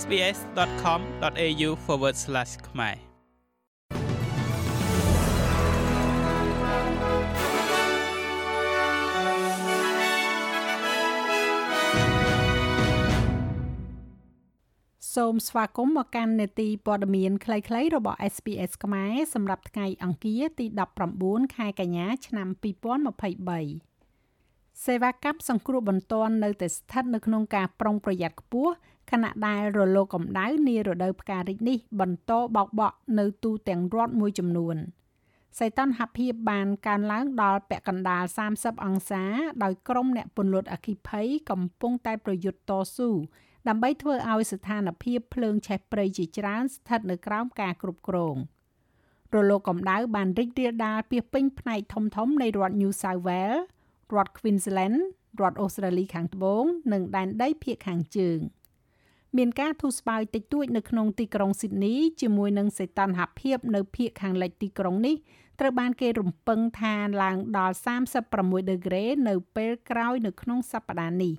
sbs.com.au/ ខ្មែរសូមស្វាគមន៍មកកាន់នេតិព័ត៌មានខ្លីៗរបស់ SPS ខ្មែរសម្រាប់ថ្ងៃអង្គារទី19ខែកញ្ញាឆ្នាំ2023 សេវាកម្មសង្គ្រោះបន្ទាន់នៅតែស្ថិតនៅក្នុងការប្រុងប្រយ័ត្នខ្ពស់ខណៈដែលរលកកម្ដៅនារដូវផ្ការីកនេះបន្តបោកបក់នៅទូទាំងរដ្ឋមួយចំនួនសីតុណ្ហភាពបានកើនឡើងដល់ពាក់កណ្ដាល30អង្សា ដោយក្រុមអ្នកពន្លត់អគ្គិភ័យកំពុងតែប្រយុទ្ធតស៊ូដើម្បីធ្វើឲ្យស្ថានភាពភ្លើងឆេះព្រៃជាច្រើនស្ថិតនៅក្រោមការគ្រប់គ្រងរលកកម្ដៅបានរីករាលដាលពាសពេញផ្នែកធំៗនៃរដ្ឋ New South Wales រដ្ឋ Queensland រដ្ឋអូស្ត្រាលីខាងត្បូង និងដែនដីភាគខាងជើង មានការធូរស្បើយតិចតួចនៅក្នុងទីក្រុងស៊ីដនីជាមួយនឹងសីតុណ្ហភាពនៅភាគខាងលិចទីក្រុងនេះត្រូវបានគេរំពឹងថាឡើងដល់36ដឺក្រេនៅពេលក្រោយនៅក្នុងសប្តាហ៍នេះ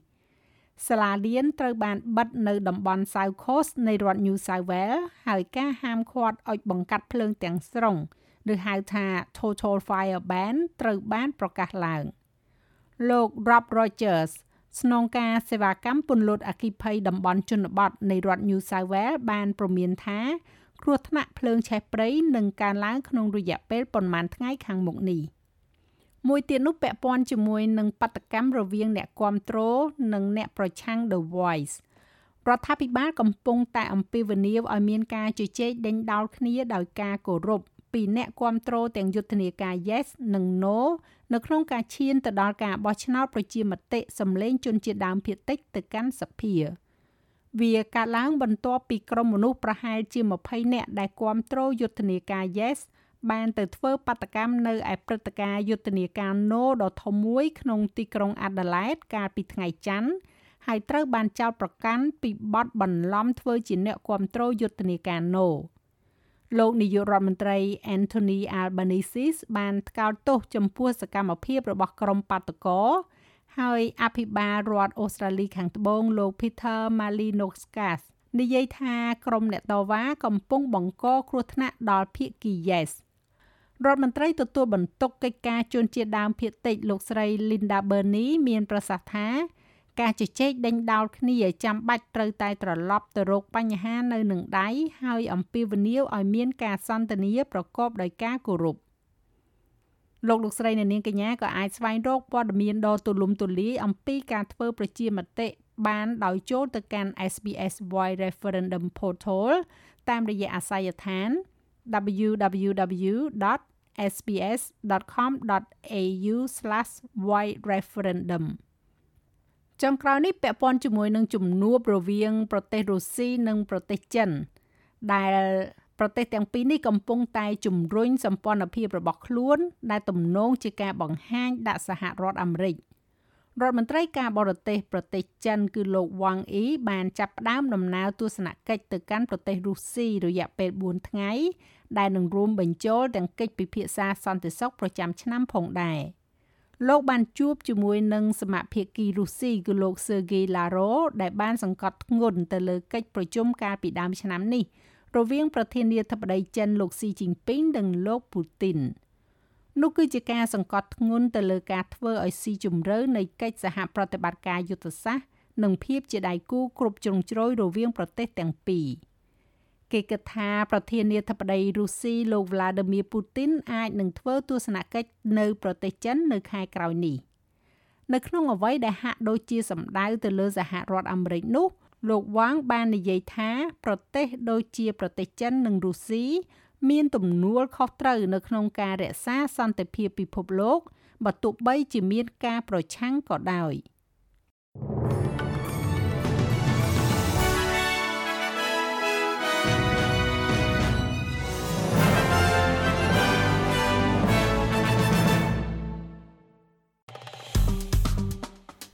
សាលារៀនត្រូវបានបិទនៅតំបន់ South Coast នៃរដ្ឋ New South Wales ហើយការហាមឃាត់ឲ្យបង្កាត់ភ្លើងទាំងស្រុងឬហៅថា Total Fire Ban ត្រូវបានប្រកាសឡើង លោក Rob Rogers ស្នងការសេវាកម្មពន្លត់អគ្គិភ័យតំបន់ជនបទនៃរដ្ឋ New South Wales បានព្រមានថា គ្រោះថ្នាក់ភ្លើងឆេះព្រៃនឹងកើនឡើងក្នុងរយៈពេលប្រមាណថ្ងៃខាងមុខនេះ។មួយទៀតនោះពាក់ព័ន្ធជាមួយនឹងបដកម្មរវាងអ្នកគ្រប់គ្រងនិងអ្នកប្រឆាំង The Voice រដ្ឋាភិបាលកំពុងតែអំពាវនាវឲ្យមានការជជែកដេញដោលគ្នាដោយការគោរព ពីអ្នកគ្រប់គ្រងទាំងយុទ្ធនាការ Yes និង No នៅក្នុងការឈានទៅដល់ការបោះឆ្នោតប្រជាមតិសម្លេងជនជាតិដើមភាគតិចទៅកាន់សភាវាកើតឡើងបន្ទាប់ពីក្រុមមនុស្សប្រហែលជា20នាក់ដែលគ្រប់គ្រងយុទ្ធនាការ Yes បានទៅធ្វើបាតកម្មនៅឯព្រឹត្តិការណ៍យុទ្ធនាការ No ដ៏ធំមួយក្នុងទីក្រុង Adelaide កាលពីថ្ងៃច័ន្ទហើយត្រូវបានចោទប្រកាន់ពីបទបន្លំធ្វើជាអ្នកគ្រប់គ្រងយុទ្ធនាការ No លោកនាយករដ្ឋមន្ត្រី Anthony Albanese បានថ្កោលទោសចំពោះសកម្មភាពរបស់ក្រុមបាតកោហើយអភិបាលរដ្ឋអូស្ត្រាលីខាងត្បូងលោក Peter Malinauskas និយាយថាក្រុមអ្នកតវ៉ាកំពុងបង្កគ្រោះថ្នាក់ដល់ភៀកគី Yes រដ្ឋមន្ត្រីទទួលបន្ទុកកិច្ចការជនជាតិដើមភាគតិចលោកស្រី Linda Burney មានប្រសាសន៍ថា ការជជែកដេញដោលគ្នាចាំបាច់ត្រូវតែត្រឡប់ទៅរកបញ្ហានៅនឹងដៃហើយអំពាវនាវឲ្យមានការសន្ទនាប្រកបដោយការគោរពលោកលោកស្រីអ្នកនាងកញ្ញាក៏អាចស្វែងរកព័ត៌មានដ៏ទូលំទូលាយអំពីការធ្វើប្រជាមតិបានដោយចូលទៅកាន់ SBS Voice Referendum Portal តាមរយៈអាស័យដ្ឋាន www.sbs.com.au/whitereferendum ចុងក្រោយនេះពាក់ព័ន្ធជាមួយនឹងជំនួបរវាង ប្រទេសរុស្ស៊ីនិងប្រទេសចិន ដែលប្រទេសទាំងពីរនេះកំពុងតែជំរុញសម្ព័ន្ធភាពរបស់ខ្លួន ដែលទំនងជាការបង្ហាញដាក់សហរដ្ឋអាមេរិករដ្ឋមន្ត្រីការបរទេសប្រទេសចិនគឺលោកវ៉ាងអ៊ីបានចាប់ផ្ដើមដំណើរទស្សនកិច្ចទៅកាន់ប្រទេសរុស្ស៊ីរយៈពេល4ថ្ងៃដែលនឹងរួមបញ្ចូលទាំងកិច្ចពិភាក្សាសន្តិសុខប្រចាំឆ្នាំផងដែរ លោកបានជួបជាមួយនឹងសមាភិកីរុស្ស៊ីគឺលោក Sergei Lavrov ដែលបានសង្កត់ធ្ងន់ទៅលើកិច្ចប្រជុំកាលពីដើមឆ្នាំនេះរវាងប្រធានាធិបតីចិនលោកស៊ីជីនពីងនិងលោកពូទីននោះគឺជាការសង្កត់ធ្ងន់ទៅលើការធ្វើឲ្យស៊ីជម្រៅនៃកិច្ចសហប្រតិបត្តិការយុទ្ធសាស្ត្រនិងភាពជាដៃគូគ្រប់ជ្រុងជ្រោយរវាងប្រទេសទាំងពីរ គេគិតថាប្រធានាធិបតីរុស្ស៊ីលោក Vladimir Putin អាចនឹងធ្វើទស្សនកិច្ចនៅប្រទេសចិននៅខែក្រោយនេះនៅក្នុងអ្វីដែលហាក់ដូចជាសម្ដៅទៅលើសហរដ្ឋអាមេរិកនោះ លោកវ៉ាងបាននិយាយថាប្រទេសដូចជាប្រទេសចិននិងរុស្ស៊ីមានទំនួលខុសត្រូវនៅក្នុងការរក្សាសន្តិភាពពិភពលោកបើទោះបីជាមានការប្រឆាំងក៏ដោយ